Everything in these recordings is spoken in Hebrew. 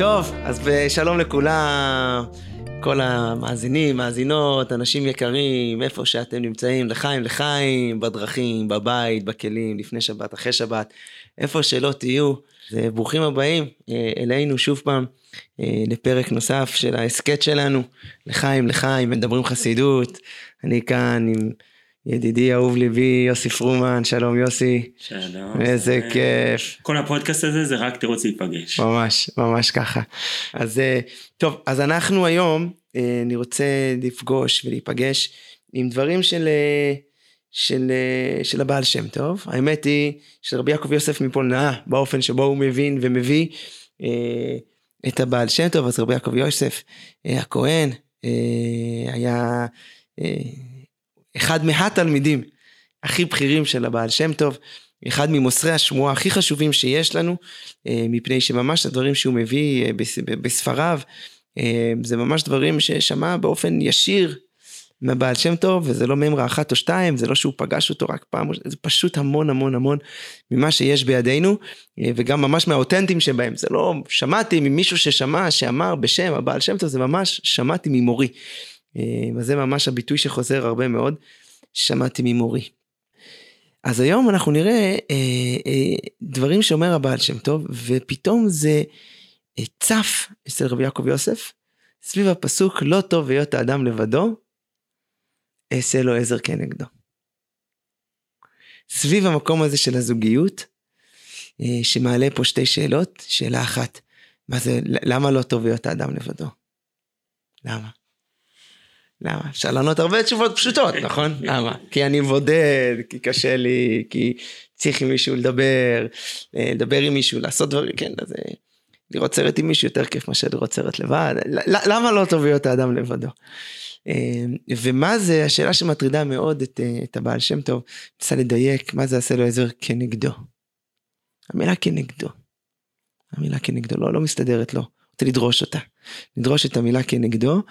טוב, אז שלום לכולם, כל המאזינים, מאזינות, אנשים יקרים, איפה שאתם נמצאים, לחיים, לחיים, בדרכים, בבית, בכלים, לפני שבת, אחרי שבת, איפה שלא תהיו, ברוכים הבאים אה, אלינו שוב פעם אה, לפרק נוסף של ההסכת שלנו, לחיים, לחיים, מדברים חסידות, אני כאן עם... ידידי אהוב ליבי יוסי פרומן, שלום יוסי. שלום. איזה כיף. כל הפודקאסט הזה זה רק תירוץ להיפגש. ממש, ממש ככה. אז אה, טוב, אז אנחנו היום, אה, אני רוצה לפגוש ולהיפגש עם דברים של, אה, של, של הבעל שם טוב. האמת היא שרבי יעקב יוסף מפה נאה באופן שבו הוא מבין ומביא את הבעל שם טוב, אז רבי יעקב יוסף הכהן היה אחד מהתלמידים הכי בכירים של הבעל שם טוב, אחד ממוסרי השמועה הכי חשובים שיש לנו, אה, מפני שממש הדברים שהוא מביא אה, בספריו, אה, זה ממש דברים ששמע באופן ישיר מהבעל שם טוב, וזה לא מימרה אחת או שתיים, זה לא שהוא פגש אותו רק פעם, זה פשוט המון המון המון ממה שיש בידינו, וגם ממש מהאותנטיים שבהם, זה לא שמעתי ממישהו ששמע, שאמר בשם הבעל שם טוב, זה ממש שמעתי ממורי. אז זה ממש הביטוי שחוזר הרבה מאוד, שמעתי ממורי. אז היום אנחנו נראה אה, אה, דברים שאומר הבעל שם טוב, ופתאום זה אה, צף אצל רבי יעקב יוסף, סביב הפסוק לא טוב היות האדם לבדו, אעשה לו עזר כנגדו. סביב המקום הזה של הזוגיות, אה, שמעלה פה שתי שאלות, שאלה אחת, מה זה, למה לא טוב היות האדם לבדו? למה? למה? אפשר לענות הרבה תשובות פשוטות, נכון? למה? כי אני מבודד, כי קשה לי, כי צריך עם מישהו לדבר, אה, לדבר עם מישהו, לעשות דברים, כן, אז אה, לראות סרט עם מישהו יותר כיף מאשר לראות סרט לבד, למה לא טוב להיות האדם לבדו? אה, ומה זה השאלה שמטרידה מאוד את, את הבעל שם טוב, ניסה לדייק מה זה עשה לו עזר כנגדו. המילה כנגדו. המילה כנגדו לא, לא מסתדרת לו, רוצה לדרוש אותה. לדרוש את המילה כנגדו,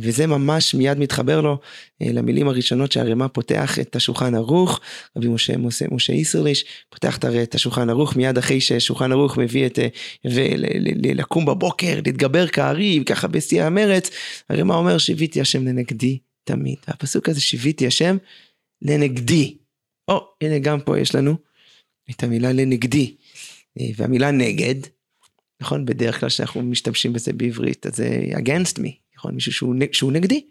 וזה ממש מיד מתחבר לו אה, למילים הראשונות שהרמ"א פותח את השולחן ערוך, רבי משה, משה, משה איסרליש פותח את השולחן ערוך מיד אחרי ששולחן ערוך מביא את, אה, לקום בבוקר, להתגבר כארי, ככה בשיא המרץ, הרמ"א אומר שיוויתי השם לנגדי תמיד. הפסוק הזה שיוויתי השם לנגדי. או, הנה גם פה יש לנו את המילה לנגדי. והמילה נגד, נכון? בדרך כלל שאנחנו משתמשים בזה בעברית, אז זה against me, נכון? מישהו שהוא, שהוא נגדי,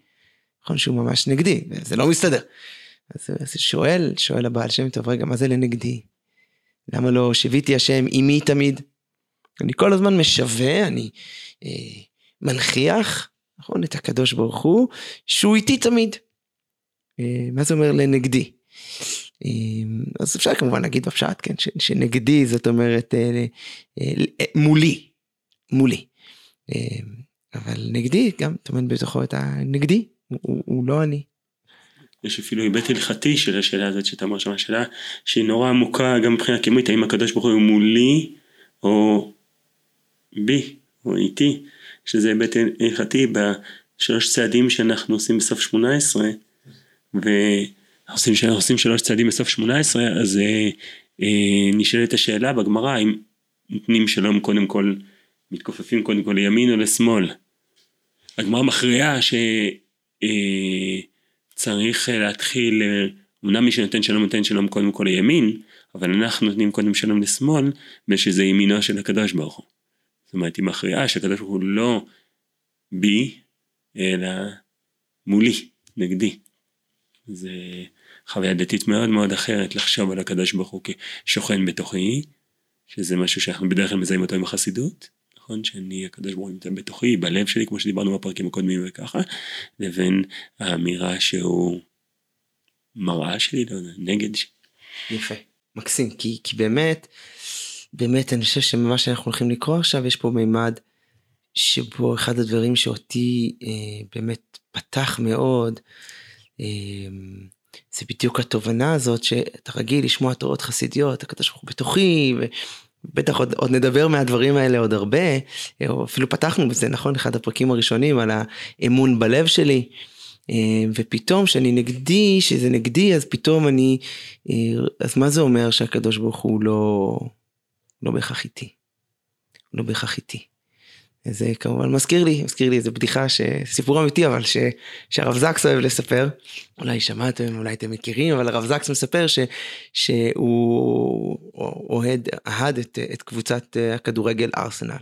נכון? שהוא ממש נגדי, זה לא מסתדר. אז, שואל, שואל הבעל שם טוב, רגע, מה זה לנגדי? למה לא שיוויתי השם עימי תמיד? אני כל הזמן משווה, אני אה, מנכיח, נכון? את הקדוש ברוך הוא, שהוא איתי תמיד. אה, מה זה אומר לנגדי? אה, אז אפשר כמובן להגיד בפשט, כן, ש, שנגדי זאת אומרת אה, אה, אה, מולי, מולי. אה, אבל נגדי גם טומן בתוכו את הנגדי, הוא, הוא לא אני. יש אפילו היבט הלכתי של השאלה הזאת שאתה אומר שם, השאלה שהיא נורא עמוקה גם מבחינה קימית, האם הקדוש ברוך הוא מולי או בי או איתי, שזה היבט הלכתי בשלוש צעדים שאנחנו עושים בסוף שמונה עשרה, ואנחנו עושים שלוש צעדים בסוף שמונה עשרה, אז אה, אה, נשאלת השאלה בגמרא, האם נותנים שלום קודם כל מתכופפים קודם כל לימין או לשמאל. הגמרא מכריעה שצריך אה, להתחיל, אה, אמנם מי שנותן שלום נותן שלום קודם כל לימין, אבל אנחנו נותנים קודם שלום לשמאל, ושזה ימינו של הקדוש ברוך הוא. זאת אומרת היא מכריעה שהקדוש ברוך הוא לא בי, אלא מולי, נגדי. זה חוויה דתית מאוד מאוד אחרת לחשוב על הקדוש ברוך הוא כשוכן בתוכי, שזה משהו שאנחנו בדרך כלל מזהים אותו עם החסידות, נכון? שאני הקדוש ברוך הוא נמצא בתוכי, בלב שלי, כמו שדיברנו בפרקים הקודמים וככה, לבין האמירה שהוא מראה שלי, לא יודע, נגד שלי. יפה, מקסים, כי, כי באמת, באמת אני חושב שמה שאנחנו הולכים לקרוא עכשיו, יש פה מימד שבו אחד הדברים שאותי אה, באמת פתח מאוד, אה, זה בדיוק התובנה הזאת שאתה רגיל לשמוע תורות חסידיות, הקדוש ברוך הוא בתוכי, בטח עוד, עוד נדבר מהדברים האלה עוד הרבה, או אפילו פתחנו בזה, נכון? אחד הפרקים הראשונים על האמון בלב שלי. אה, ופתאום שאני נגדי, שזה נגדי, אז פתאום אני, אה, אז מה זה אומר שהקדוש ברוך הוא לא, לא בהכרח איתי? לא בהכרח איתי. זה כמובן מזכיר לי, מזכיר לי איזה בדיחה, ש... סיפור אמיתי אבל, ש... שהרב זקס אוהב לספר, אולי שמעתם, אולי אתם מכירים, אבל הרב זקס מספר ש... שהוא אוהד, אהד את, את קבוצת אה, הכדורגל ארסנל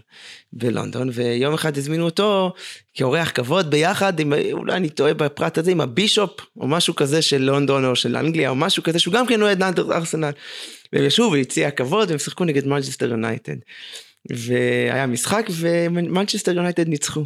בלונדון, ויום אחד הזמינו אותו כאורח כבוד ביחד, עם, אולי אני טועה בפרט הזה, עם ה bishop, או משהו כזה של לונדון או של אנגליה, או משהו כזה, שהוא גם כן אוהד ארסנל. והם ישבו ביציע כבוד, והם שיחקו נגד מנצ'סטר יונייטד. והיה משחק ומנצ'סטר יונייטד ניצחו.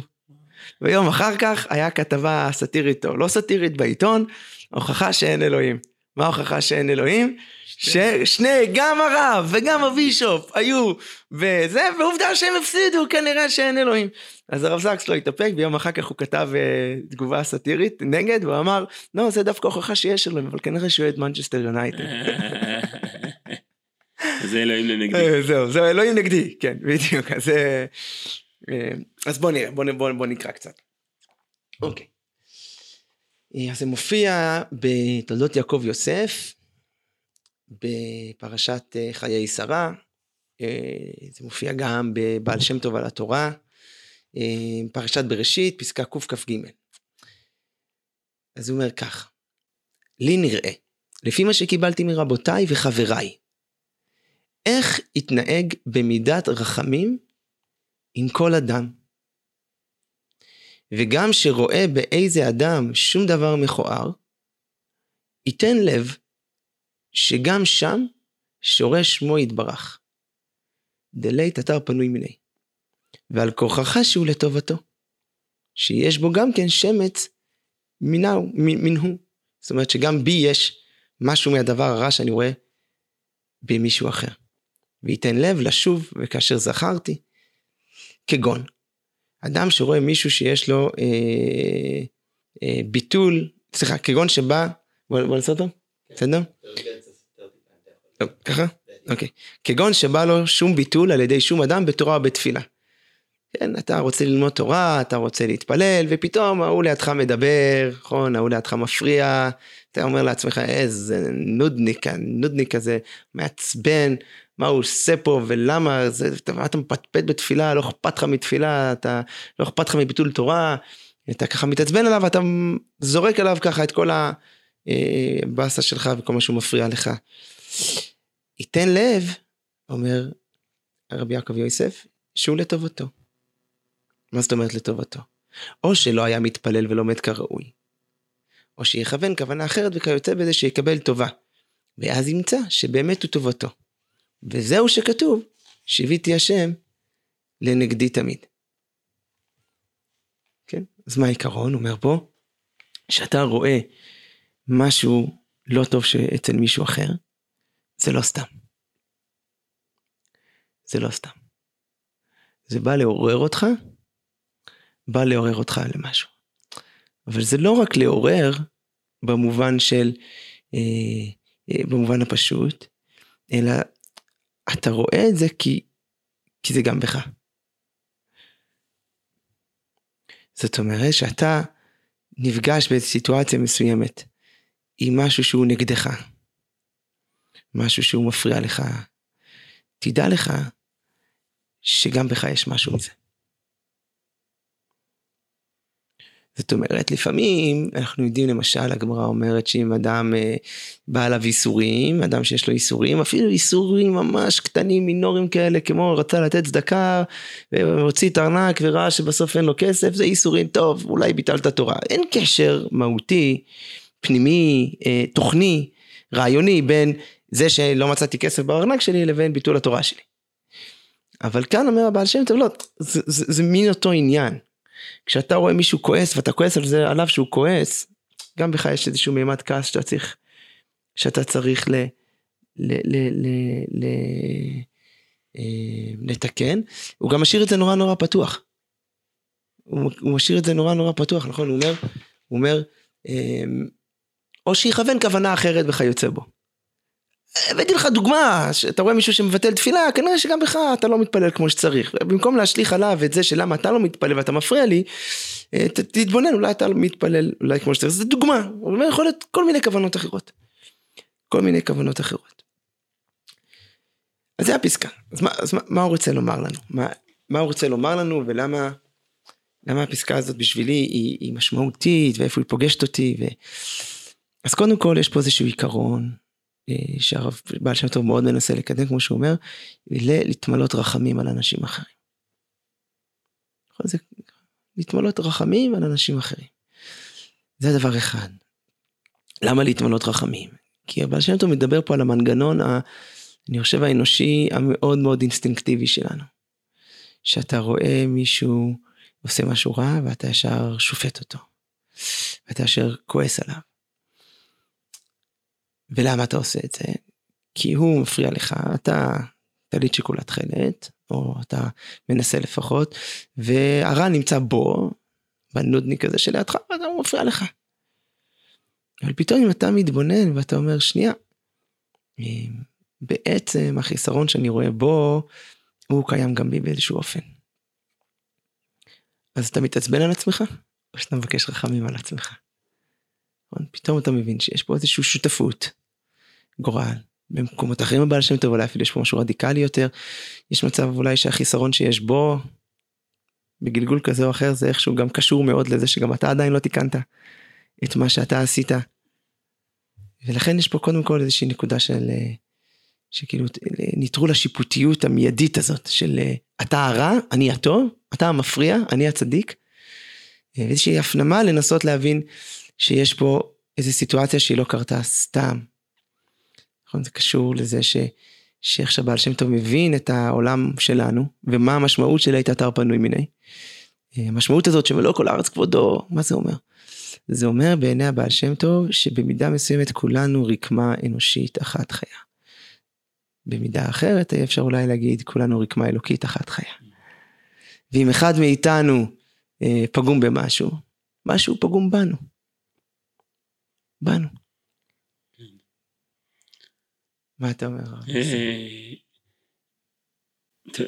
ויום אחר כך היה כתבה סאטירית או לא סאטירית בעיתון, הוכחה שאין אלוהים. מה ההוכחה שאין אלוהים? ששני, גם הרב וגם ה bishop היו וזה, ועובדה שהם הפסידו, כנראה שאין אלוהים. אז הרב זקס לא התאפק, ויום אחר כך הוא כתב uh, תגובה סאטירית נגד, והוא אמר, לא, זה דווקא הוכחה שיש אלוהים, אבל כנראה שהוא אוהד מנצ'סטר יונייטד. זה אלוהים לנגדי. אה, זהו, זה אלוהים נגדי, כן, בדיוק. אז, אה, אה, אז בוא נראה, בוא, בוא, בוא נקרא קצת. אוקיי. אז זה מופיע בתולדות יעקב יוסף, בפרשת חיי שרה, זה מופיע גם בבעל שם טוב על התורה, פרשת בראשית, פסקה קכ"ג. אז הוא אומר כך, לי נראה, לפי מה שקיבלתי מרבותיי וחבריי, איך יתנהג במידת רחמים עם כל אדם. וגם שרואה באיזה אדם שום דבר מכוער, ייתן לב שגם שם שורש שמו יתברך. דלית אתר פנוי מיני. ועל כוחך שהוא לטובתו. שיש בו גם כן שמץ מנהו, מנהו. זאת אומרת שגם בי יש משהו מהדבר הרע שאני רואה במישהו אחר. וייתן לב לשוב וכאשר זכרתי. כגון, אדם שרואה מישהו שיש לו אה, אה, ביטול, סליחה, כגון שבא, בוא, בוא נעשה אותו, בסדר? ככה? אוקיי. כגון שבא לו שום ביטול על ידי שום אדם בתורה או בתפילה. כן, אתה רוצה ללמוד תורה, אתה רוצה להתפלל, ופתאום ההוא לידך מדבר, נכון, ההוא לידך מפריע, אתה אומר לעצמך, איזה נודניק, נודניק כזה, מעצבן, מה הוא עושה פה ולמה, זה, אתה, אתה מפטפט בתפילה, לא אכפת לך מתפילה, אתה, לא אכפת לך מביטול תורה, אתה ככה מתעצבן עליו, אתה זורק עליו ככה את כל הבאסה אה, שלך וכל מה שהוא מפריע לך. ייתן לב, אומר רבי יעקב יוסף, שהוא לטובתו. מה זאת אומרת לטובתו? או שלא היה מתפלל ולומד כראוי, או שיכוון כוונה אחרת וכיוצא בזה שיקבל טובה, ואז ימצא שבאמת הוא טובתו. וזהו שכתוב, שיוויתי השם לנגדי תמיד. כן? אז מה העיקרון? אומר פה, שאתה רואה משהו לא טוב אצל מישהו אחר, זה לא סתם. זה לא סתם. זה בא לעורר אותך, בא לעורר אותך למשהו. אבל זה לא רק לעורר במובן של, אה, אה, במובן הפשוט, אלא אתה רואה את זה כי, כי זה גם בך. זאת אומרת שאתה נפגש באיזו סיטואציה מסוימת עם משהו שהוא נגדך, משהו שהוא מפריע לך, תדע לך שגם בך יש משהו מזה. זאת אומרת, לפעמים אנחנו יודעים למשל, הגמרא אומרת שאם אדם אה, בא עליו איסורים, אדם שיש לו איסורים, אפילו איסורים ממש קטנים, מינורים כאלה, כמו רצה לתת צדקה, והוציא את הארנק וראה שבסוף אין לו כסף, זה איסורים, טוב, אולי ביטלת תורה. אין קשר מהותי, פנימי, אה, תוכני, רעיוני, בין זה שלא מצאתי כסף בארנק שלי לבין ביטול התורה שלי. אבל כאן אומר הבעל שם טוב, לא, זה, זה, זה מין אותו עניין. כשאתה רואה מישהו כועס ואתה כועס על זה עליו שהוא כועס, גם בך יש איזשהו מימד כעס שאתה צריך, שאתה צריך ל... ל, ל, ל, ל אה, לתקן, הוא גם משאיר את זה נורא נורא פתוח. הוא, הוא משאיר את זה נורא נורא פתוח, נכון? הוא אומר, הוא אומר, אה, או שיכוון כוונה אחרת וכיוצא בו. הבאתי לך דוגמה, שאתה רואה מישהו שמבטל תפילה, כנראה שגם בך אתה לא מתפלל כמו שצריך. במקום להשליך עליו את זה שלמה אתה לא מתפלל ואתה מפריע לי, אה, ת, תתבונן, אולי אתה מתפלל אולי כמו שצריך. זו דוגמה, אבל יכול להיות כל מיני כוונות אחרות. כל מיני כוונות אחרות. אז זה הפסקה. אז מה, אז מה, מה הוא רוצה לומר לנו? מה, מה הוא רוצה לומר לנו ולמה למה הפסקה הזאת בשבילי היא, היא משמעותית ואיפה היא פוגשת אותי. ו... אז קודם כל יש פה איזשהו עיקרון שהרב בעל שם טוב מאוד מנסה לקדם כמו שהוא אומר, להתמלות רחמים על אנשים אחרים. זה להתמלות רחמים על אנשים אחרים. זה דבר אחד. למה להתמלות רחמים? כי הבעל שם טוב מדבר פה על המנגנון, ה, אני חושב האנושי המאוד מאוד אינסטינקטיבי שלנו. שאתה רואה מישהו עושה משהו רע ואתה ישר שופט אותו. ואתה ישר כועס עליו. ולמה אתה עושה את זה? כי הוא מפריע לך, אתה טלית שיקולת תכלת, או אתה מנסה לפחות, והרע נמצא בו, בנודניק הזה שלידך, ואתה מפריע לך. אבל פתאום אם אתה מתבונן ואתה אומר, שנייה, בעצם החיסרון שאני רואה בו, הוא קיים גם בי באיזשהו אופן. אז אתה מתעצבן על עצמך, או שאתה מבקש רחמים על עצמך. פתאום אתה מבין שיש פה איזושהי שותפות, גורל. במקומות אחרים הבעל שם טוב אולי אפילו יש פה משהו רדיקלי יותר. יש מצב אולי שהחיסרון שיש בו, בגלגול כזה או אחר זה איכשהו גם קשור מאוד לזה שגם אתה עדיין לא תיקנת את מה שאתה עשית. ולכן יש פה קודם כל איזושהי נקודה של אה, שכאילו נטרול השיפוטיות המיידית הזאת של אה, אתה הרע, אני הטוב, אתה המפריע, אני הצדיק. אה, איזושהי הפנמה לנסות להבין שיש פה איזו סיטואציה שהיא לא קרתה סתם. נכון? זה קשור לזה ש... שאיך שהבעל שם טוב מבין את העולם שלנו ומה המשמעות של היית אתר פנוי מיני. אה, המשמעות הזאת שמלוא כל הארץ כבודו, מה זה אומר? זה אומר בעיני הבעל שם טוב שבמידה מסוימת כולנו רקמה אנושית אחת חיה. במידה אחרת אפשר אולי להגיד כולנו רקמה אלוקית אחת חיה. ואם אחד מאיתנו אה, פגום במשהו, משהו פגום בנו. בנו. מה אתה אומר? אה,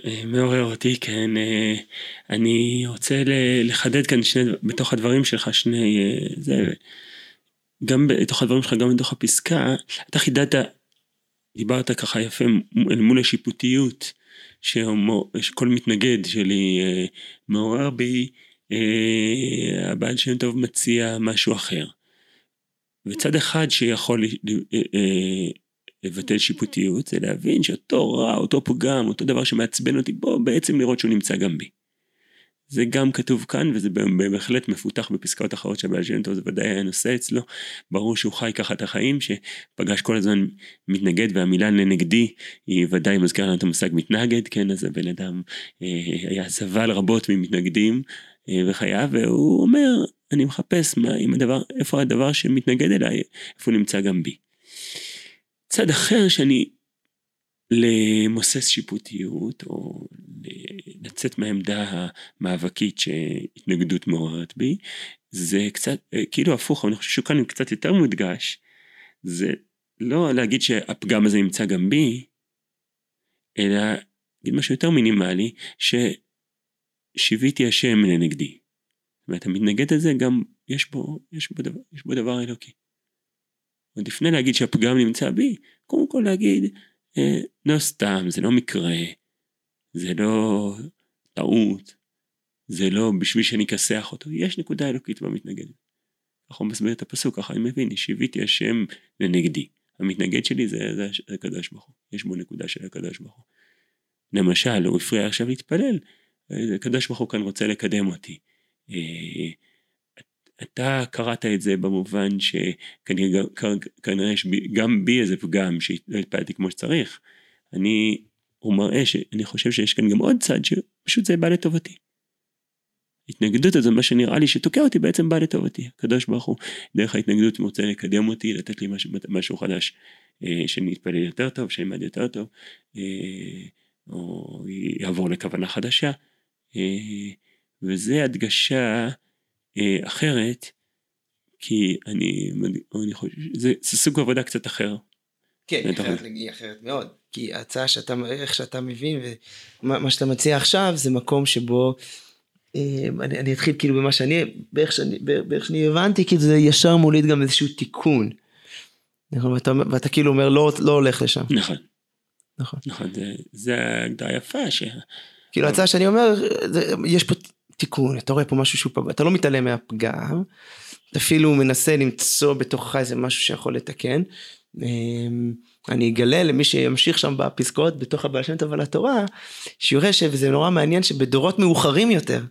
אה, מעורר אותי, כן. אה, אני רוצה לחדד כאן שני, בתוך הדברים שלך שני, זה, גם בתוך הדברים שלך, גם בתוך הפסקה, אתה חידדת, דיברת ככה יפה אל מול השיפוטיות, שכל מתנגד שלי מעורר בי, הבעל שם טוב מציע משהו אחר. וצד אחד שיכול לבטל שיפוטיות זה להבין שאותו רע, אותו פגם, אותו דבר שמעצבן אותי בו, בעצם לראות שהוא נמצא גם בי. זה גם כתוב כאן וזה בהחלט מפותח בפסקאות אחרות של הבעל זה ודאי היה נושא אצלו. ברור שהוא חי ככה את החיים שפגש כל הזמן מתנגד והמילה לנגדי היא ודאי מזכירה לנו את המושג מתנגד כן אז הבן אדם אה, היה סבל רבות ממתנגדים אה, בחייו והוא אומר אני מחפש מה, עם הדבר, איפה הדבר שמתנגד אליי איפה הוא נמצא גם בי. צד אחר שאני למוסס שיפוטיות או לצאת מהעמדה המאבקית שהתנגדות מעוררת בי זה קצת כאילו הפוך אני חושב שכאן הוא קצת יותר מודגש זה לא להגיד שהפגם הזה נמצא גם בי אלא להגיד משהו יותר מינימלי ששיוויתי השם לנגדי. זאת אומרת המתנגד הזה גם יש בו, יש בו, דבר, יש בו דבר אלוקי. עוד לפני להגיד שהפגם נמצא בי, קודם כל להגיד, אה, לא סתם, זה לא מקרה, זה לא טעות, זה לא בשביל שאני אכסח אותו, יש נקודה אלוקית במתנגד. ככה הוא מסביר את הפסוק, ככה אני מבין, השיביתי השם לנגדי. המתנגד שלי זה, זה, הקדוש ברוך הוא, יש בו נקודה של הקדוש ברוך הוא. למשל, הוא הפריע עכשיו להתפלל, אה, הקדוש ברוך הוא כאן רוצה לקדם אותי. אה, אתה קראת את זה במובן שכנראה יש גם בי איזה פגם שלא התפעלתי כמו שצריך. אני, הוא מראה שאני חושב שיש כאן גם עוד צד שפשוט זה בא לטובתי. ההתנגדות הזו, מה שנראה לי שתוקע אותי, בעצם בא לטובתי. הקדוש ברוך הוא, דרך ההתנגדות רוצה לקדם אותי, לתת לי משהו, משהו חדש, אה, שאני אתפלל יותר טוב, שאני אלמד יותר טוב, אה, או יעבור לכוונה חדשה. אה, וזה הדגשה אחרת, כי אני, אני חושב, זה, זה סוג עבודה קצת אחר. כן, היא אחרת, היא אחרת מאוד, כי ההצעה שאתה, איך שאתה מבין ומה שאתה מציע עכשיו זה מקום שבו, אה, אני, אני אתחיל כאילו במה שאני, באיך שאני, באיך שאני הבנתי, כאילו זה ישר מוליד גם איזשהו תיקון. נכון, ואתה, ואתה כאילו אומר לא, לא הולך לשם. נכון. נכון. נכון, זה, זה הגדרה יפה, ש... כאילו ההצעה שאני אומר, זה, יש פה תיקון, אתה רואה פה משהו שהוא פגוע, אתה לא מתעלם מהפגם, אתה אפילו מנסה למצוא בתוכך איזה משהו שיכול לתקן. אמ, אני אגלה למי שימשיך שם בפסקאות בתוך הבעל שם טוב על התורה, שיראה שזה נורא מעניין שבדורות מאוחרים יותר,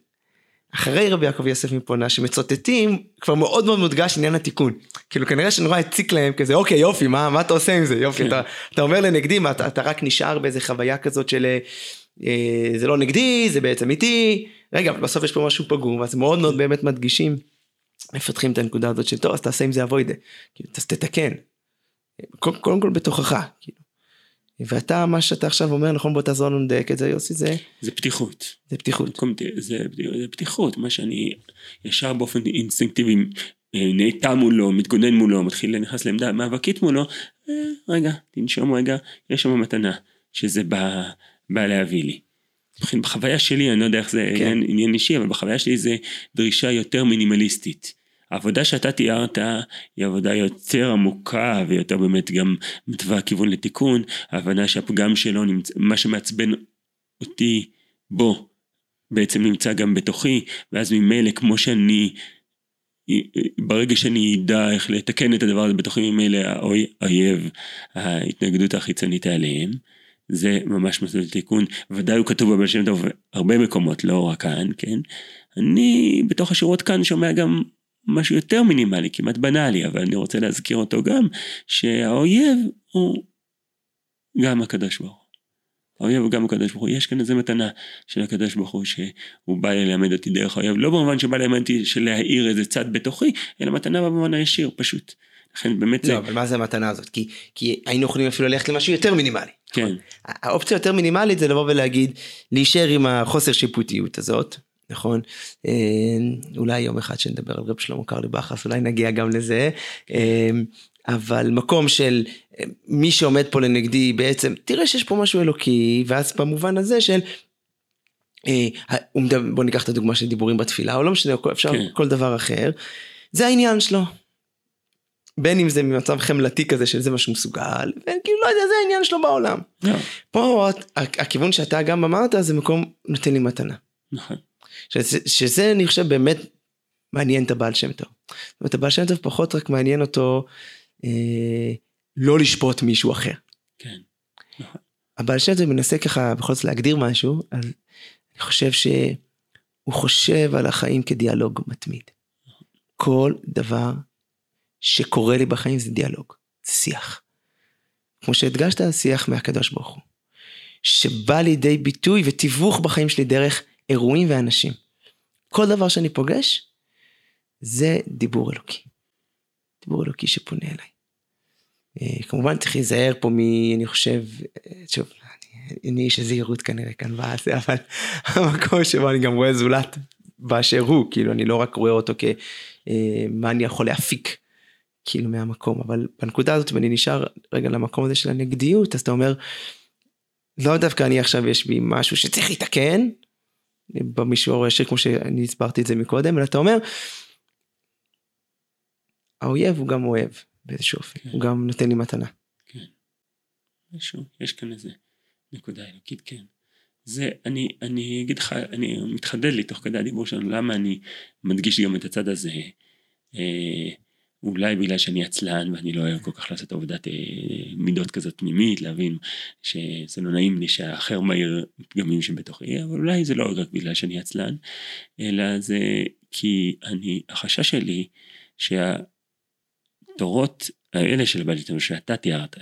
אחרי רבי יעקב יוסף מפונה שמצוטטים כבר מאוד מאוד מודגש עניין התיקון כאילו כנראה שנורא הציק להם כזה אוקיי יופי מה מה אתה עושה עם זה יופי כן. אתה, אתה אומר לנגדי מה אתה, אתה רק נשאר באיזה חוויה כזאת של אה, זה לא נגדי זה בעצם איתי רגע בסוף יש פה משהו פגום אז מאוד מאוד באמת מדגישים מפתחים את הנקודה הזאת של טוב אז תעשה עם זה אבוידה כאילו, תתקן. קודם כל בתוכך כאילו. ואתה מה שאתה עכשיו אומר נכון בוא תעזור לנו לדייק את זה יוסי זה זה פתיחות. זה פתיחות. זה, זה פתיחות. מה שאני ישר באופן אינסטינקטיבי אה, נאטם מולו מתגונן מולו מתחיל נכנס לעמדה מאבקית מולו אה, רגע תנשום רגע יש שם מתנה שזה בא, בא להביא לי. בחוויה שלי אני לא יודע איך זה כן. עניין, עניין אישי אבל בחוויה שלי זה דרישה יותר מינימליסטית. העבודה שאתה תיארת היא עבודה יותר עמוקה ויותר באמת גם מתווה כיוון לתיקון, ההבנה שהפגם שלו נמצא, מה שמעצבן אותי בו בעצם נמצא גם בתוכי, ואז ממילא כמו שאני, ברגע שאני אדע איך לתקן את הדבר הזה בתוכי ממילא האויב, ההתנגדות החיצונית עליהם, זה ממש מסלול תיקון, ודאי הוא כתוב בבן שם טוב הרבה מקומות, לא רק כאן, כן? אני בתוך השורות כאן שומע גם משהו יותר מינימלי, כמעט בנאלי, אבל אני רוצה להזכיר אותו גם, שהאויב הוא גם הקדוש ברוך הוא. האויב הוא גם הקדוש ברוך הוא, יש כאן איזה מתנה של הקדוש ברוך הוא שהוא בא ללמד אותי דרך האויב, לא במובן שבא ללמד אותי של להאיר איזה צד בתוכי, אלא מתנה במובן הישיר פשוט. לכן באמת לא, זה... אבל מה זה המתנה הזאת? כי, כי היינו יכולים אפילו ללכת למשהו יותר מינימלי. כן. נכון? האופציה יותר מינימלית זה לבוא ולהגיד, להישאר עם החוסר שיפוטיות הזאת, נכון? אה, אולי יום אחד שנדבר על רב שלמה קרלי בכרס, אולי נגיע גם לזה. אה, אבל מקום של אה, מי שעומד פה לנגדי בעצם, תראה שיש פה משהו אלוקי, ואז במובן הזה של, בוא ניקח את הדוגמה של דיבורים בתפילה, או לא משנה, אפשר כן. כל דבר אחר, זה העניין שלו. בין אם זה ממצב חמלתי כזה של זה מה שהוא מסוגל, וכאילו לא יודע, זה העניין שלו בעולם. Yeah. פה הכיוון שאתה גם אמרת זה מקום נותן לי מתנה. נכון. שזה, שזה אני חושב באמת מעניין את הבעל שם טוב. זאת אומרת הבעל שם טוב פחות רק מעניין אותו אה, לא לשפוט מישהו אחר. כן. נכון. הבעל שם טוב מנסה ככה בכל זאת להגדיר משהו, אז אני חושב שהוא חושב על החיים כדיאלוג מתמיד. כל דבר שקורה לי בחיים זה דיאלוג, זה שיח. כמו שהדגשת, שיח מהקדוש ברוך הוא. שבא לידי ביטוי ותיווך בחיים שלי דרך אירועים ואנשים. כל דבר שאני פוגש, זה דיבור אלוקי. דיבור אלוקי שפונה אליי. אה, כמובן צריך להיזהר פה מ... אני חושב, אה, שוב, אני איש הזהירות כנראה כאן בעזה, אבל המקום שבו אני גם רואה זולת באשר הוא, כאילו אני לא רק רואה אותו כמה אה, אני יכול להפיק כאילו מהמקום, אבל בנקודה הזאת אם אני נשאר רגע למקום הזה של הנגדיות, אז אתה אומר, לא דווקא אני עכשיו יש בי משהו שצריך להתקן, במישור הישיר כמו שאני הסברתי את זה מקודם, אלא אתה אומר, האויב הוא גם אוהב באיזשהו אופן, כן. הוא גם נותן לי מתנה. כן. משהו, יש כאן איזה נקודה אלוקית, כן. זה, אני, אני אגיד לך, אני מתחדד לי תוך כדי הדיבור שלנו, למה אני מדגיש גם את הצד הזה. אה, אולי בגלל שאני עצלן ואני לא אוהב כל כך לעשות עבודת אה, מידות כזאת פנימית, להבין שזה לא נעים לי שהאחר מאיר פגמים שבתוכי, אבל אולי זה לא רק בגלל שאני עצלן, אלא זה כי אני, החשש שלי שהתורות האלה של הבעליתנו שאתה תיארת,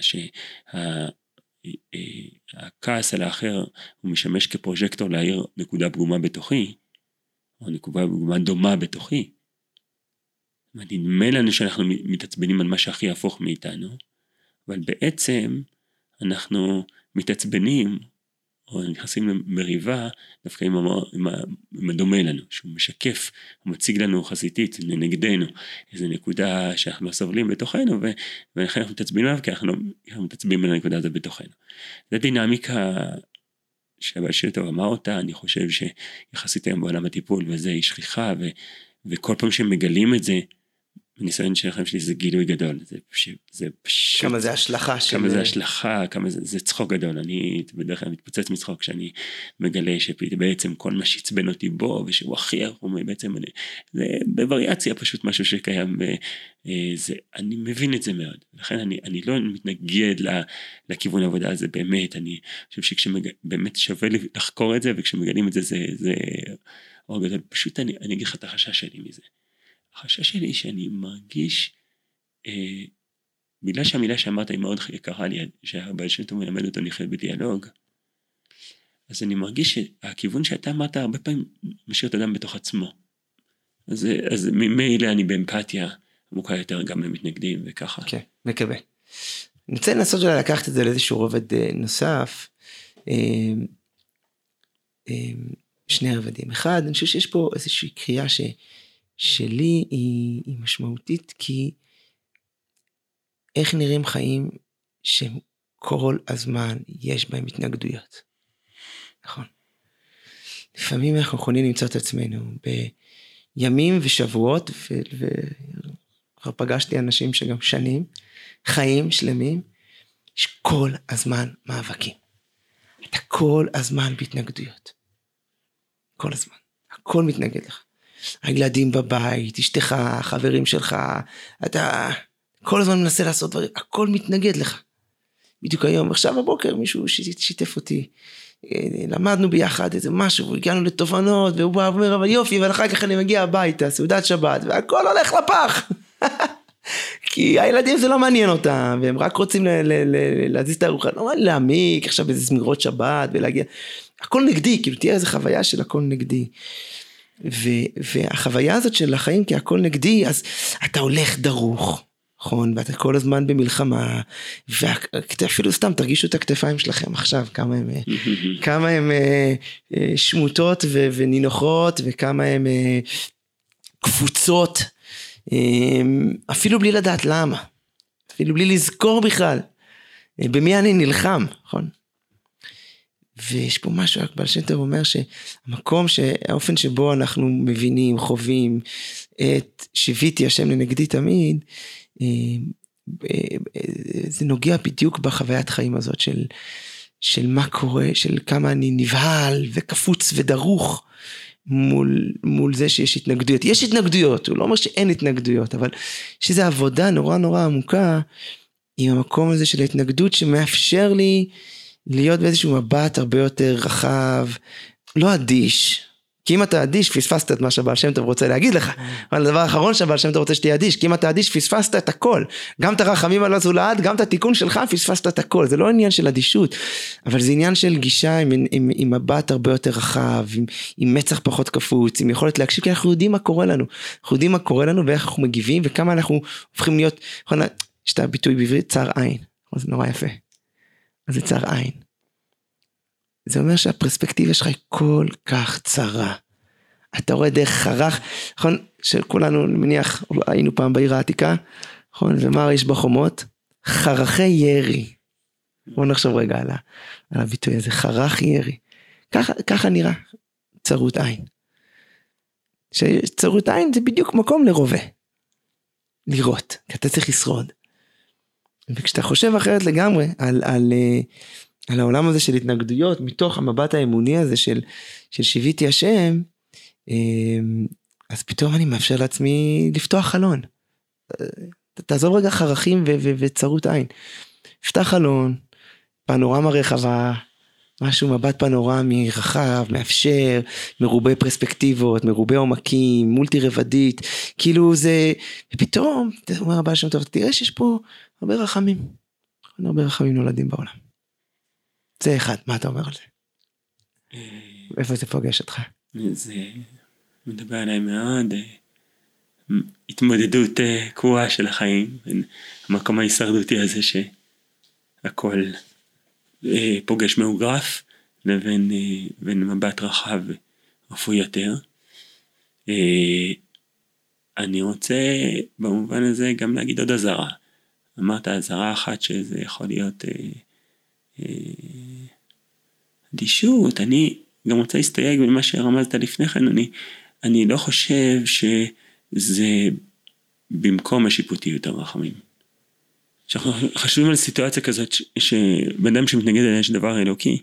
שהכעס אה, על האחר הוא משמש כפרוז'קטור להאיר נקודה פגומה בתוכי, או נקודה פגומה דומה בתוכי, נדמה לנו שאנחנו מתעצבנים על מה שהכי הפוך מאיתנו, אבל בעצם אנחנו מתעצבנים או נכנסים למריבה דווקא עם, המ... עם, ה... עם הדומה לנו, שהוא משקף, הוא מציג לנו חזיתית נגדנו, איזו נקודה שאנחנו לא סובלים בתוכנו, ו... ולכן אנחנו מתעצבנים עליו כי אנחנו, אנחנו מתעצבנים על הנקודה הזאת בתוכנו. זו דינמיקה שהבעל שם טוב אמר אותה, אני חושב שיחסית היום בעולם הטיפול וזה היא שכיחה, ו... וכל פעם שמגלים את זה, הניסיון של החיים שלי זה גילוי גדול, זה, פש... זה פשוט... כמה זה השלכה של... כמה זה השלכה, כמה זה, זה צחוק גדול, אני בדרך כלל מתפוצץ מצחוק כשאני מגלה שבעצם כל מה שעצבן אותי בו ושהוא הכי ערום בעצם אני, זה בווריאציה פשוט משהו שקיים, וזה, אני מבין את זה מאוד, לכן אני, אני לא מתנגד לכיוון העבודה הזה באמת, אני חושב שכשבאמת שווה לחקור את זה וכשמגלים את זה זה, זה אור גדול, פשוט אני, אני אגיד לך את החשש שלי מזה. החשש שלי שאני מרגיש, אה, בגלל שהמילה שאמרת היא מאוד יקרה לי, שהבעל שם טוב מלמד אותו לחיות בדיאלוג, אז אני מרגיש שהכיוון שאתה אמרת הרבה פעמים משאיר את האדם בתוך עצמו. אז, אז ממילא אני באמפתיה עמוקה יותר גם למתנגדים וככה. כן, okay, מקווה. אני רוצה לנסות אולי לקחת את זה לאיזשהו רובד אה, נוסף. אה, אה, שני רבדים. אחד, אני חושב שיש פה איזושהי קריאה ש... שלי היא, היא משמעותית כי איך נראים חיים שכל הזמן יש בהם התנגדויות. נכון. לפעמים אנחנו יכולים למצוא את עצמנו בימים ושבועות, וכבר פגשתי אנשים שגם שנים, חיים שלמים, יש כל הזמן מאבקים. אתה כל הזמן בהתנגדויות. כל הזמן. הכל מתנגד לך. הילדים בבית, אשתך, חברים שלך, אתה כל הזמן מנסה לעשות דברים, הכל מתנגד לך. בדיוק היום, עכשיו בבוקר מישהו שיתף אותי, אה, למדנו ביחד איזה משהו, הגענו לתובנות, והוא בא ואומר, אבל יופי, אבל אחר כך אני מגיע הביתה, סעודת שבת, והכל הולך לפח. כי הילדים זה לא מעניין אותם, והם רק רוצים להזיז את הארוחה, לא להעמיק עכשיו איזה זמירות שבת ולהגיע, הכל נגדי, כאילו תהיה איזה חוויה של הכל נגדי. ו, והחוויה הזאת של החיים כי הכל נגדי, אז אתה הולך דרוך, נכון? ואתה כל הזמן במלחמה, ואפילו סתם תרגישו את הכתפיים שלכם עכשיו, כמה הם, כמה הם אה, אה, שמוטות ו, ונינוחות, וכמה הם אה, קבוצות, אפילו בלי לדעת למה, אפילו בלי לזכור בכלל במי אני נלחם, נכון? ויש פה משהו, רק בעל שם טוב אומר שהמקום, האופן שבו אנחנו מבינים, חווים את שיוויתי השם לנגדי תמיד, אה, אה, זה נוגע בדיוק בחוויית חיים הזאת של, של מה קורה, של כמה אני נבהל וקפוץ ודרוך מול, מול זה שיש התנגדויות. יש התנגדויות, הוא לא אומר שאין התנגדויות, אבל יש איזו עבודה נורא נורא עמוקה עם המקום הזה של ההתנגדות שמאפשר לי להיות באיזשהו מבט הרבה יותר רחב, לא אדיש. כי אם אתה אדיש, פספסת את מה שהבעל שם טוב רוצה להגיד לך. אבל הדבר האחרון שהבעל שם טוב רוצה שתהיה אדיש, כי אם אתה אדיש, פספסת את הכל. גם את הרחמים על הזולת, גם את התיקון שלך, פספסת את הכל. זה לא עניין של אדישות, אבל זה עניין של גישה עם, עם, עם, עם מבט הרבה יותר רחב, עם, עם מצח פחות קפוץ, עם יכולת להקשיב, כי אנחנו יודעים מה קורה לנו. אנחנו יודעים מה קורה לנו ואיך אנחנו מגיבים, וכמה אנחנו הופכים להיות, נכון, יש את הביטוי בעברית, צר עין. זה נורא יפה. זה צר עין. זה אומר שהפרספקטיבה שלך היא כל כך צרה. אתה רואה דרך חרך, נכון, שכולנו, אני מניח, היינו פעם בעיר העתיקה, נכון, ומה יש בחומות? חרכי ירי. בוא נחשוב רגע על, על הביטוי הזה, חרך ירי. ככה, ככה נראה צרות עין. שצרות עין זה בדיוק מקום לרובה. לראות, כי אתה צריך לשרוד. וכשאתה חושב אחרת לגמרי על, על, אה, על העולם הזה של התנגדויות, מתוך המבט האמוני הזה של, של שיוויתי השם, אה, אז פתאום אני מאפשר לעצמי לפתוח חלון. תעזוב רגע חרכים וצרות עין. פתח חלון, פנורמה רחבה, משהו מבט פנורמי רחב, מאפשר, מרובה פרספקטיבות, מרובה עומקים, מולטי רבדית, כאילו זה, ופתאום, אומר הבעל שם טוב, תראה שיש פה הרבה רחמים. הרבה רחמים נולדים בעולם. זה אחד, מה אתה אומר על זה? אה, איפה זה פוגש אותך? זה מדבר עליי מאוד, אה, התמודדות אה, קבועה של החיים, המקום ההישרדותי הזה שהכל פוגש מאוגרף, לבין מבט רחב רפואי יותר. אני רוצה במובן הזה גם להגיד עוד אזהרה. אמרת אזהרה אחת שזה יכול להיות אה, אה, אדישות, אני גם רוצה להסתייג ממה שרמזת לפני כן, אני, אני לא חושב שזה במקום השיפוטיות הרחמים. שאנחנו חושבים על סיטואציה כזאת שבן אדם שמתנגד אליה יש דבר אלוקי,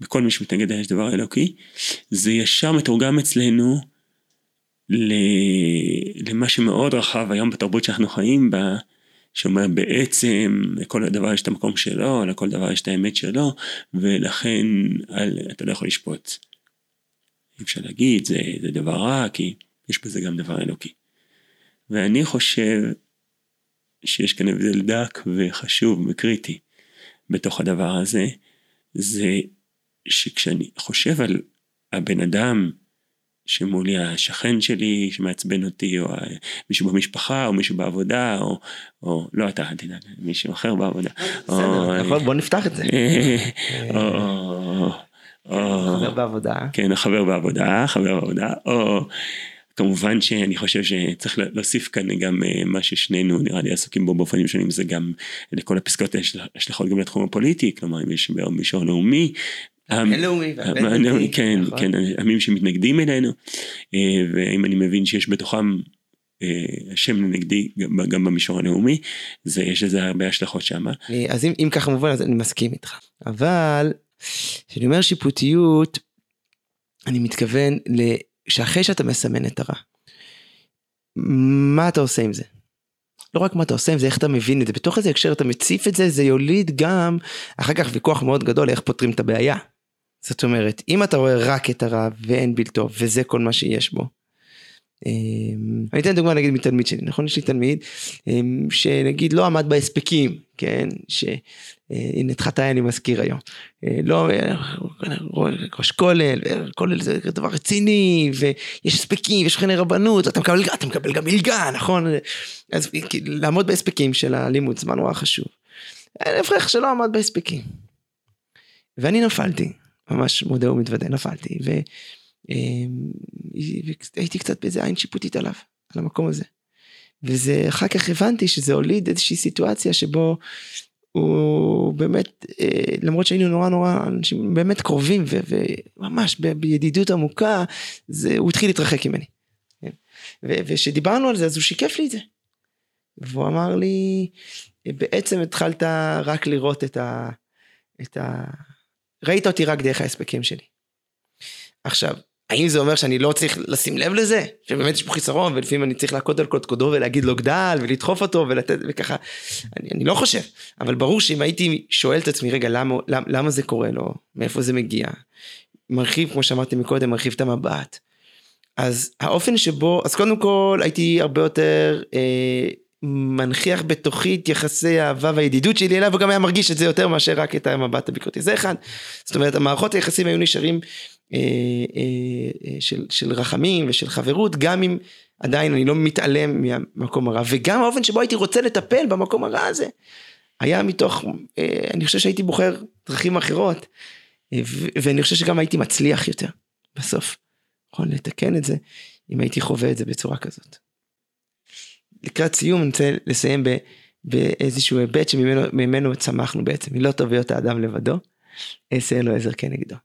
וכל מי שמתנגד אליה יש דבר אלוקי, זה ישר מתורגם אצלנו למה שמאוד רחב היום בתרבות שאנחנו חיים בה, שאומר בעצם לכל דבר יש את המקום שלו, לכל דבר יש את האמת שלו, ולכן אל, אתה לא יכול לשפוט. אי אפשר להגיד, זה, זה דבר רע, כי יש בזה גם דבר אלוקי. ואני חושב שיש כאן הבדל דק וחשוב וקריטי בתוך הדבר הזה, זה שכשאני חושב על הבן אדם שמולי השכן שלי שמעצבן אותי, או מישהו במשפחה, או מישהו בעבודה, או, או לא אתה, אל תדאג, מישהו אחר בעבודה. בסדר, נכון, בוא נפתח את זה. או... חבר בעבודה. כן, חבר בעבודה, חבר בעבודה, או כמובן שאני חושב שצריך להוסיף כאן גם מה ששנינו נראה לי עסוקים בו באופנים שונים זה גם לכל הפסקאות יש השלכות גם לתחום הפוליטי כלומר אם יש מישור לאומי בינלאומי, כן, נכון. כן, עמים שמתנגדים אלינו, אה, ואם אני מבין שיש בתוכם אה, השם נגדי גם במישור הלאומי, זה יש לזה הרבה השלכות שם. אז אם, אם ככה מובן אז אני מסכים איתך, אבל כשאני אומר שיפוטיות, אני מתכוון שאחרי שאתה מסמן את הרע, מה אתה עושה עם זה? לא רק מה אתה עושה עם זה, איך אתה מבין את זה, בתוך איזה הקשר אתה מציף את זה, זה יוליד גם אחר כך ויכוח מאוד גדול איך פותרים את הבעיה. זאת אומרת, אם אתה רואה רק את הרע ואין בלתו, וזה כל מה שיש בו. אני אתן דוגמה נגיד מתלמיד שלי, נכון? יש לי תלמיד שנגיד לא עמד בהספקים, כן? שהנה את חטאי אני מזכיר היום. לא, ראש כולל, כולל זה דבר רציני, ויש הספקים, ויש חיי רבנות, אתה מקבל, אתה מקבל גם מלגה, נכון? אז לעמוד בהספקים של הלימוד זמן נורא חשוב. להפך שלא עמד בהספקים. ואני נפלתי, ממש מודה ומתוודה, נפלתי, והייתי קצת באיזה עין שיפוטית עליו, על המקום הזה. וזה, אחר כך הבנתי שזה הוליד איזושהי סיטואציה שבו הוא באמת, למרות שהיינו נורא נורא אנשים באמת קרובים וממש בידידות עמוקה, זה, הוא התחיל להתרחק ממני. וכשדיברנו על זה אז הוא שיקף לי את זה. והוא אמר לי, בעצם התחלת רק לראות את ה... את ה... ראית אותי רק דרך ההספקים שלי. עכשיו, האם זה אומר שאני לא צריך לשים לב לזה? שבאמת יש פה חיסרון ולפעמים אני צריך להכות על קודקודו ולהגיד לו גדל ולדחוף אותו ולתת וככה. אני, אני לא חושב, אבל ברור שאם הייתי שואל את עצמי רגע למה, למה, למה זה קורה לו, מאיפה זה מגיע, מרחיב כמו שאמרתי מקודם, מרחיב את המבט. אז האופן שבו, אז קודם כל הייתי הרבה יותר אה, מנכיח בתוכי את יחסי האהבה והידידות שלי אליו, וגם היה מרגיש את זה יותר מאשר רק את המבט הביקורתי. זה אחד. זאת אומרת, המערכות היחסים היו נשארים של, של רחמים ושל חברות, גם אם עדיין אני לא מתעלם מהמקום הרע, וגם האופן שבו הייתי רוצה לטפל במקום הרע הזה, היה מתוך, אה, אני חושב שהייתי בוחר דרכים אחרות, אה, ואני חושב שגם הייתי מצליח יותר בסוף. יכול לתקן את זה, אם הייתי חווה את זה בצורה כזאת. לקראת סיום אני רוצה לסיים ב, באיזשהו היבט שממנו צמחנו בעצם, היא לא טוב להיות האדם לבדו, אעשה לו עזר כנגדו.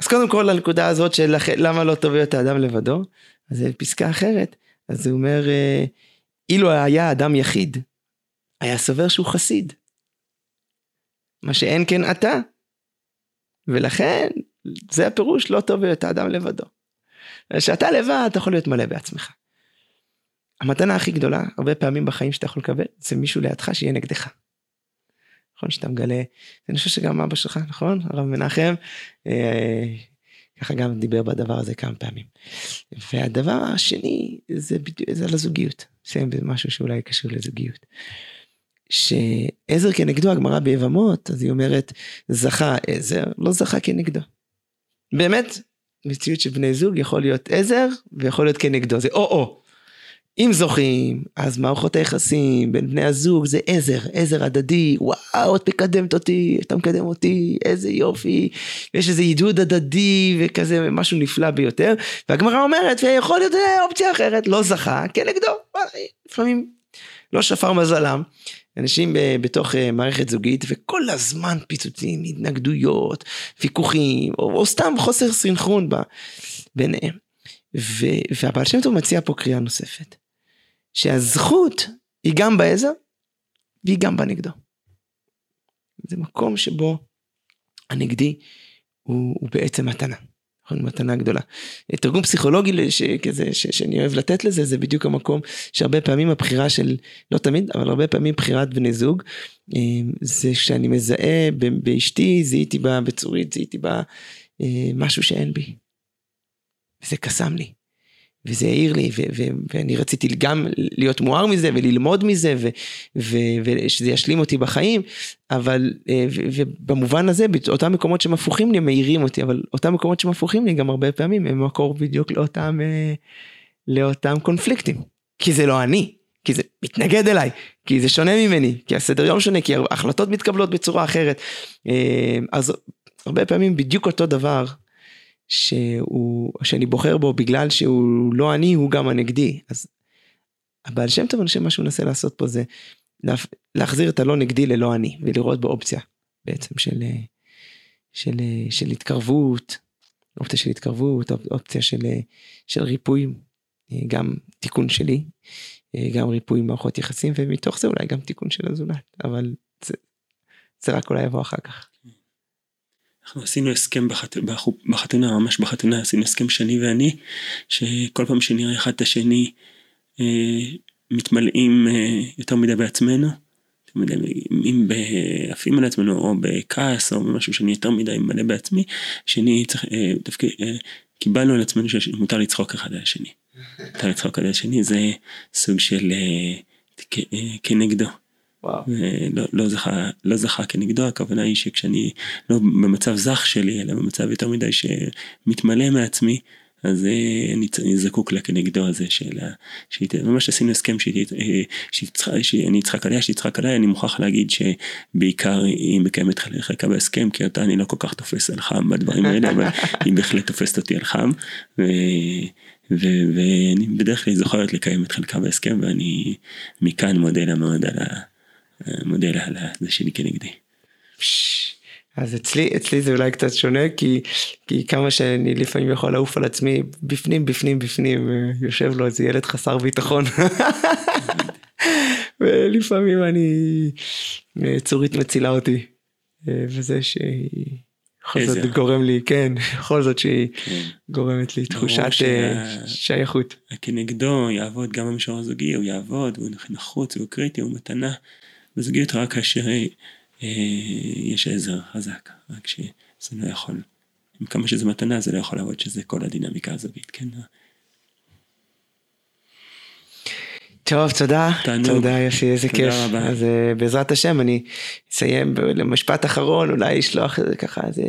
אז קודם כל לנקודה הזאת של למה לא טוב להיות האדם לבדו, אז פסקה אחרת, אז הוא אומר, אילו היה אדם יחיד, היה סובר שהוא חסיד. מה שאין כן אתה. ולכן, זה הפירוש לא טוב להיות האדם לבדו. כשאתה לבד אתה יכול להיות מלא בעצמך. המתנה הכי גדולה הרבה פעמים בחיים שאתה יכול לקבל זה מישהו לידך שיהיה נגדך. נכון שאתה מגלה, אני חושב שגם אבא שלך נכון הרב מנחם אה, ככה גם דיבר בדבר הזה כמה פעמים. והדבר השני זה בדיוק זה על הזוגיות, נסיים במשהו שאולי קשור לזוגיות. שעזר כנגדו הגמרא ביבמות אז היא אומרת זכה עזר לא זכה כנגדו. באמת מציאות של בני זוג יכול להיות עזר ויכול להיות כנגדו זה או או. אם זוכים אז מערכות היחסים בין בני הזוג זה עזר עזר הדדי. וואו את מקדמת אותי אתה מקדם אותי איזה יופי. יש איזה עידוד הדדי וכזה משהו נפלא ביותר. והגמרא אומרת ויכול להיות אופציה אחרת. לא זכה כנגדו. לפעמים לא שפר מזלם. אנשים בתוך מערכת זוגית וכל הזמן פיצוצים התנגדויות ויכוחים או, או סתם חוסר סנכרון ביניהם. והבעל שם טוב מציע פה קריאה נוספת. שהזכות היא גם בעזר והיא גם בנגדו. זה מקום שבו הנגדי הוא, הוא בעצם מתנה. נכון, מתנה גדולה. תרגום פסיכולוגי כזה ש, שאני אוהב לתת לזה זה בדיוק המקום שהרבה פעמים הבחירה של לא תמיד אבל הרבה פעמים בחירת בני זוג אה, זה שאני מזהה באשתי זיהיתי בה בצורית זיהיתי בה אה, משהו שאין בי. וזה קסם לי. וזה העיר לי ואני רציתי גם להיות מואר מזה וללמוד מזה ושזה ישלים אותי בחיים אבל אה, ובמובן הזה אותם מקומות שהם הפוכים לי מאירים אותי אבל אותם מקומות שהם הפוכים לי גם הרבה פעמים הם מקור בדיוק לאותם אה, לאותם קונפליקטים. כי זה לא אני כי זה מתנגד אליי כי זה שונה ממני כי הסדר יום שונה כי ההחלטות מתקבלות בצורה אחרת. אה, אז הרבה פעמים בדיוק אותו דבר שהוא, שאני בוחר בו בגלל שהוא לא אני, הוא גם הנגדי. אז הבעל שם טוב, אני חושב מה שהוא מנסה לעשות פה זה להחזיר את הלא נגדי ללא אני, ולראות בו אופציה בעצם של, של, של התקרבות, אופציה של התקרבות, אופציה של, של ריפוי, גם תיקון שלי, גם ריפוי מערכות יחסים, ומתוך זה אולי גם תיקון של הזולת, אבל זה, זה רק אולי יבוא אחר כך. אנחנו עשינו הסכם בחת... בחתונה, ממש בחתונה, עשינו הסכם שני ואני, שכל פעם שנראה אחד את השני אה, מתמלאים אה, יותר מדי בעצמנו, אם עפים על עצמנו או בכעס או במשהו שאני יותר מדי מלא בעצמי, שאני צריך, אה, דווקא אה, קיבלנו על עצמנו שמותר לצחוק אחד על השני. מותר לצחוק אחד על השני זה סוג של אה, אה, כנגדו. לא, לא, זכה, לא זכה כנגדו, הכוונה היא שכשאני לא במצב זך שלי, אלא במצב יותר מדי שמתמלא מעצמי, אז אה, אני, זקוק לה כנגדו הזה של ה... ממש עשינו הסכם שאני אצחק עליה, שתצחק עליי, אני מוכרח להגיד שבעיקר היא מקיימת חלקה בהסכם, כי אותה אני לא כל כך תופס על חם בדברים האלה, אבל היא בהחלט תופסת אותי על חם. ו... ואני בדרך כלל זוכרת לקיים את חלקה בהסכם ואני מכאן מודה לה מאוד על, ה, מודה לה על זה שלי כנגדי. אז אצלי אצלי זה אולי קצת שונה כי כי כמה שאני לפעמים יכול לעוף על עצמי בפנים בפנים בפנים יושב לו איזה ילד חסר ביטחון. ולפעמים אני צורית מצילה אותי וזה שהיא בכל זאת גורם לי כן בכל זאת שהיא כן. גורמת לי תחושת שייכות. כנגדו יעבוד גם במישור הזוגי הוא יעבוד הוא נחוץ הוא קריטי הוא מתנה. בזוגיות רק כאשר אה, יש עזר חזק, רק שזה לא יכול, עם כמה שזה מתנה זה לא יכול לעבוד שזה כל הדינמיקה הזוגית, כן? טוב, תודה. תענוג. תודה יפי, איזה תודה כיף. רבה. אז uh, בעזרת השם אני אסיים למשפט אחרון, אולי לשלוח איזה ככה איזה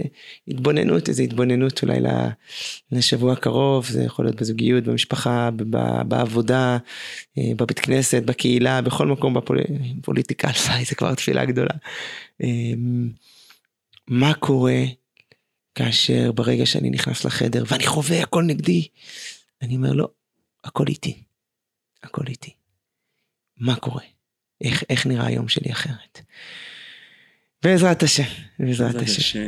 התבוננות, איזה התבוננות אולי לשבוע הקרוב, זה יכול להיות בזוגיות, במשפחה, בעבודה, אה, בבית כנסת, בקהילה, בכל מקום בפוליטיקה, בפול... זה כבר תפילה גדולה. אמ, מה קורה כאשר ברגע שאני נכנס לחדר ואני חווה הכל נגדי, אני אומר לא, הכל איתי. הכל איתי. מה קורה? איך, איך נראה היום שלי אחרת? בעזרת השם, בעזרת השם.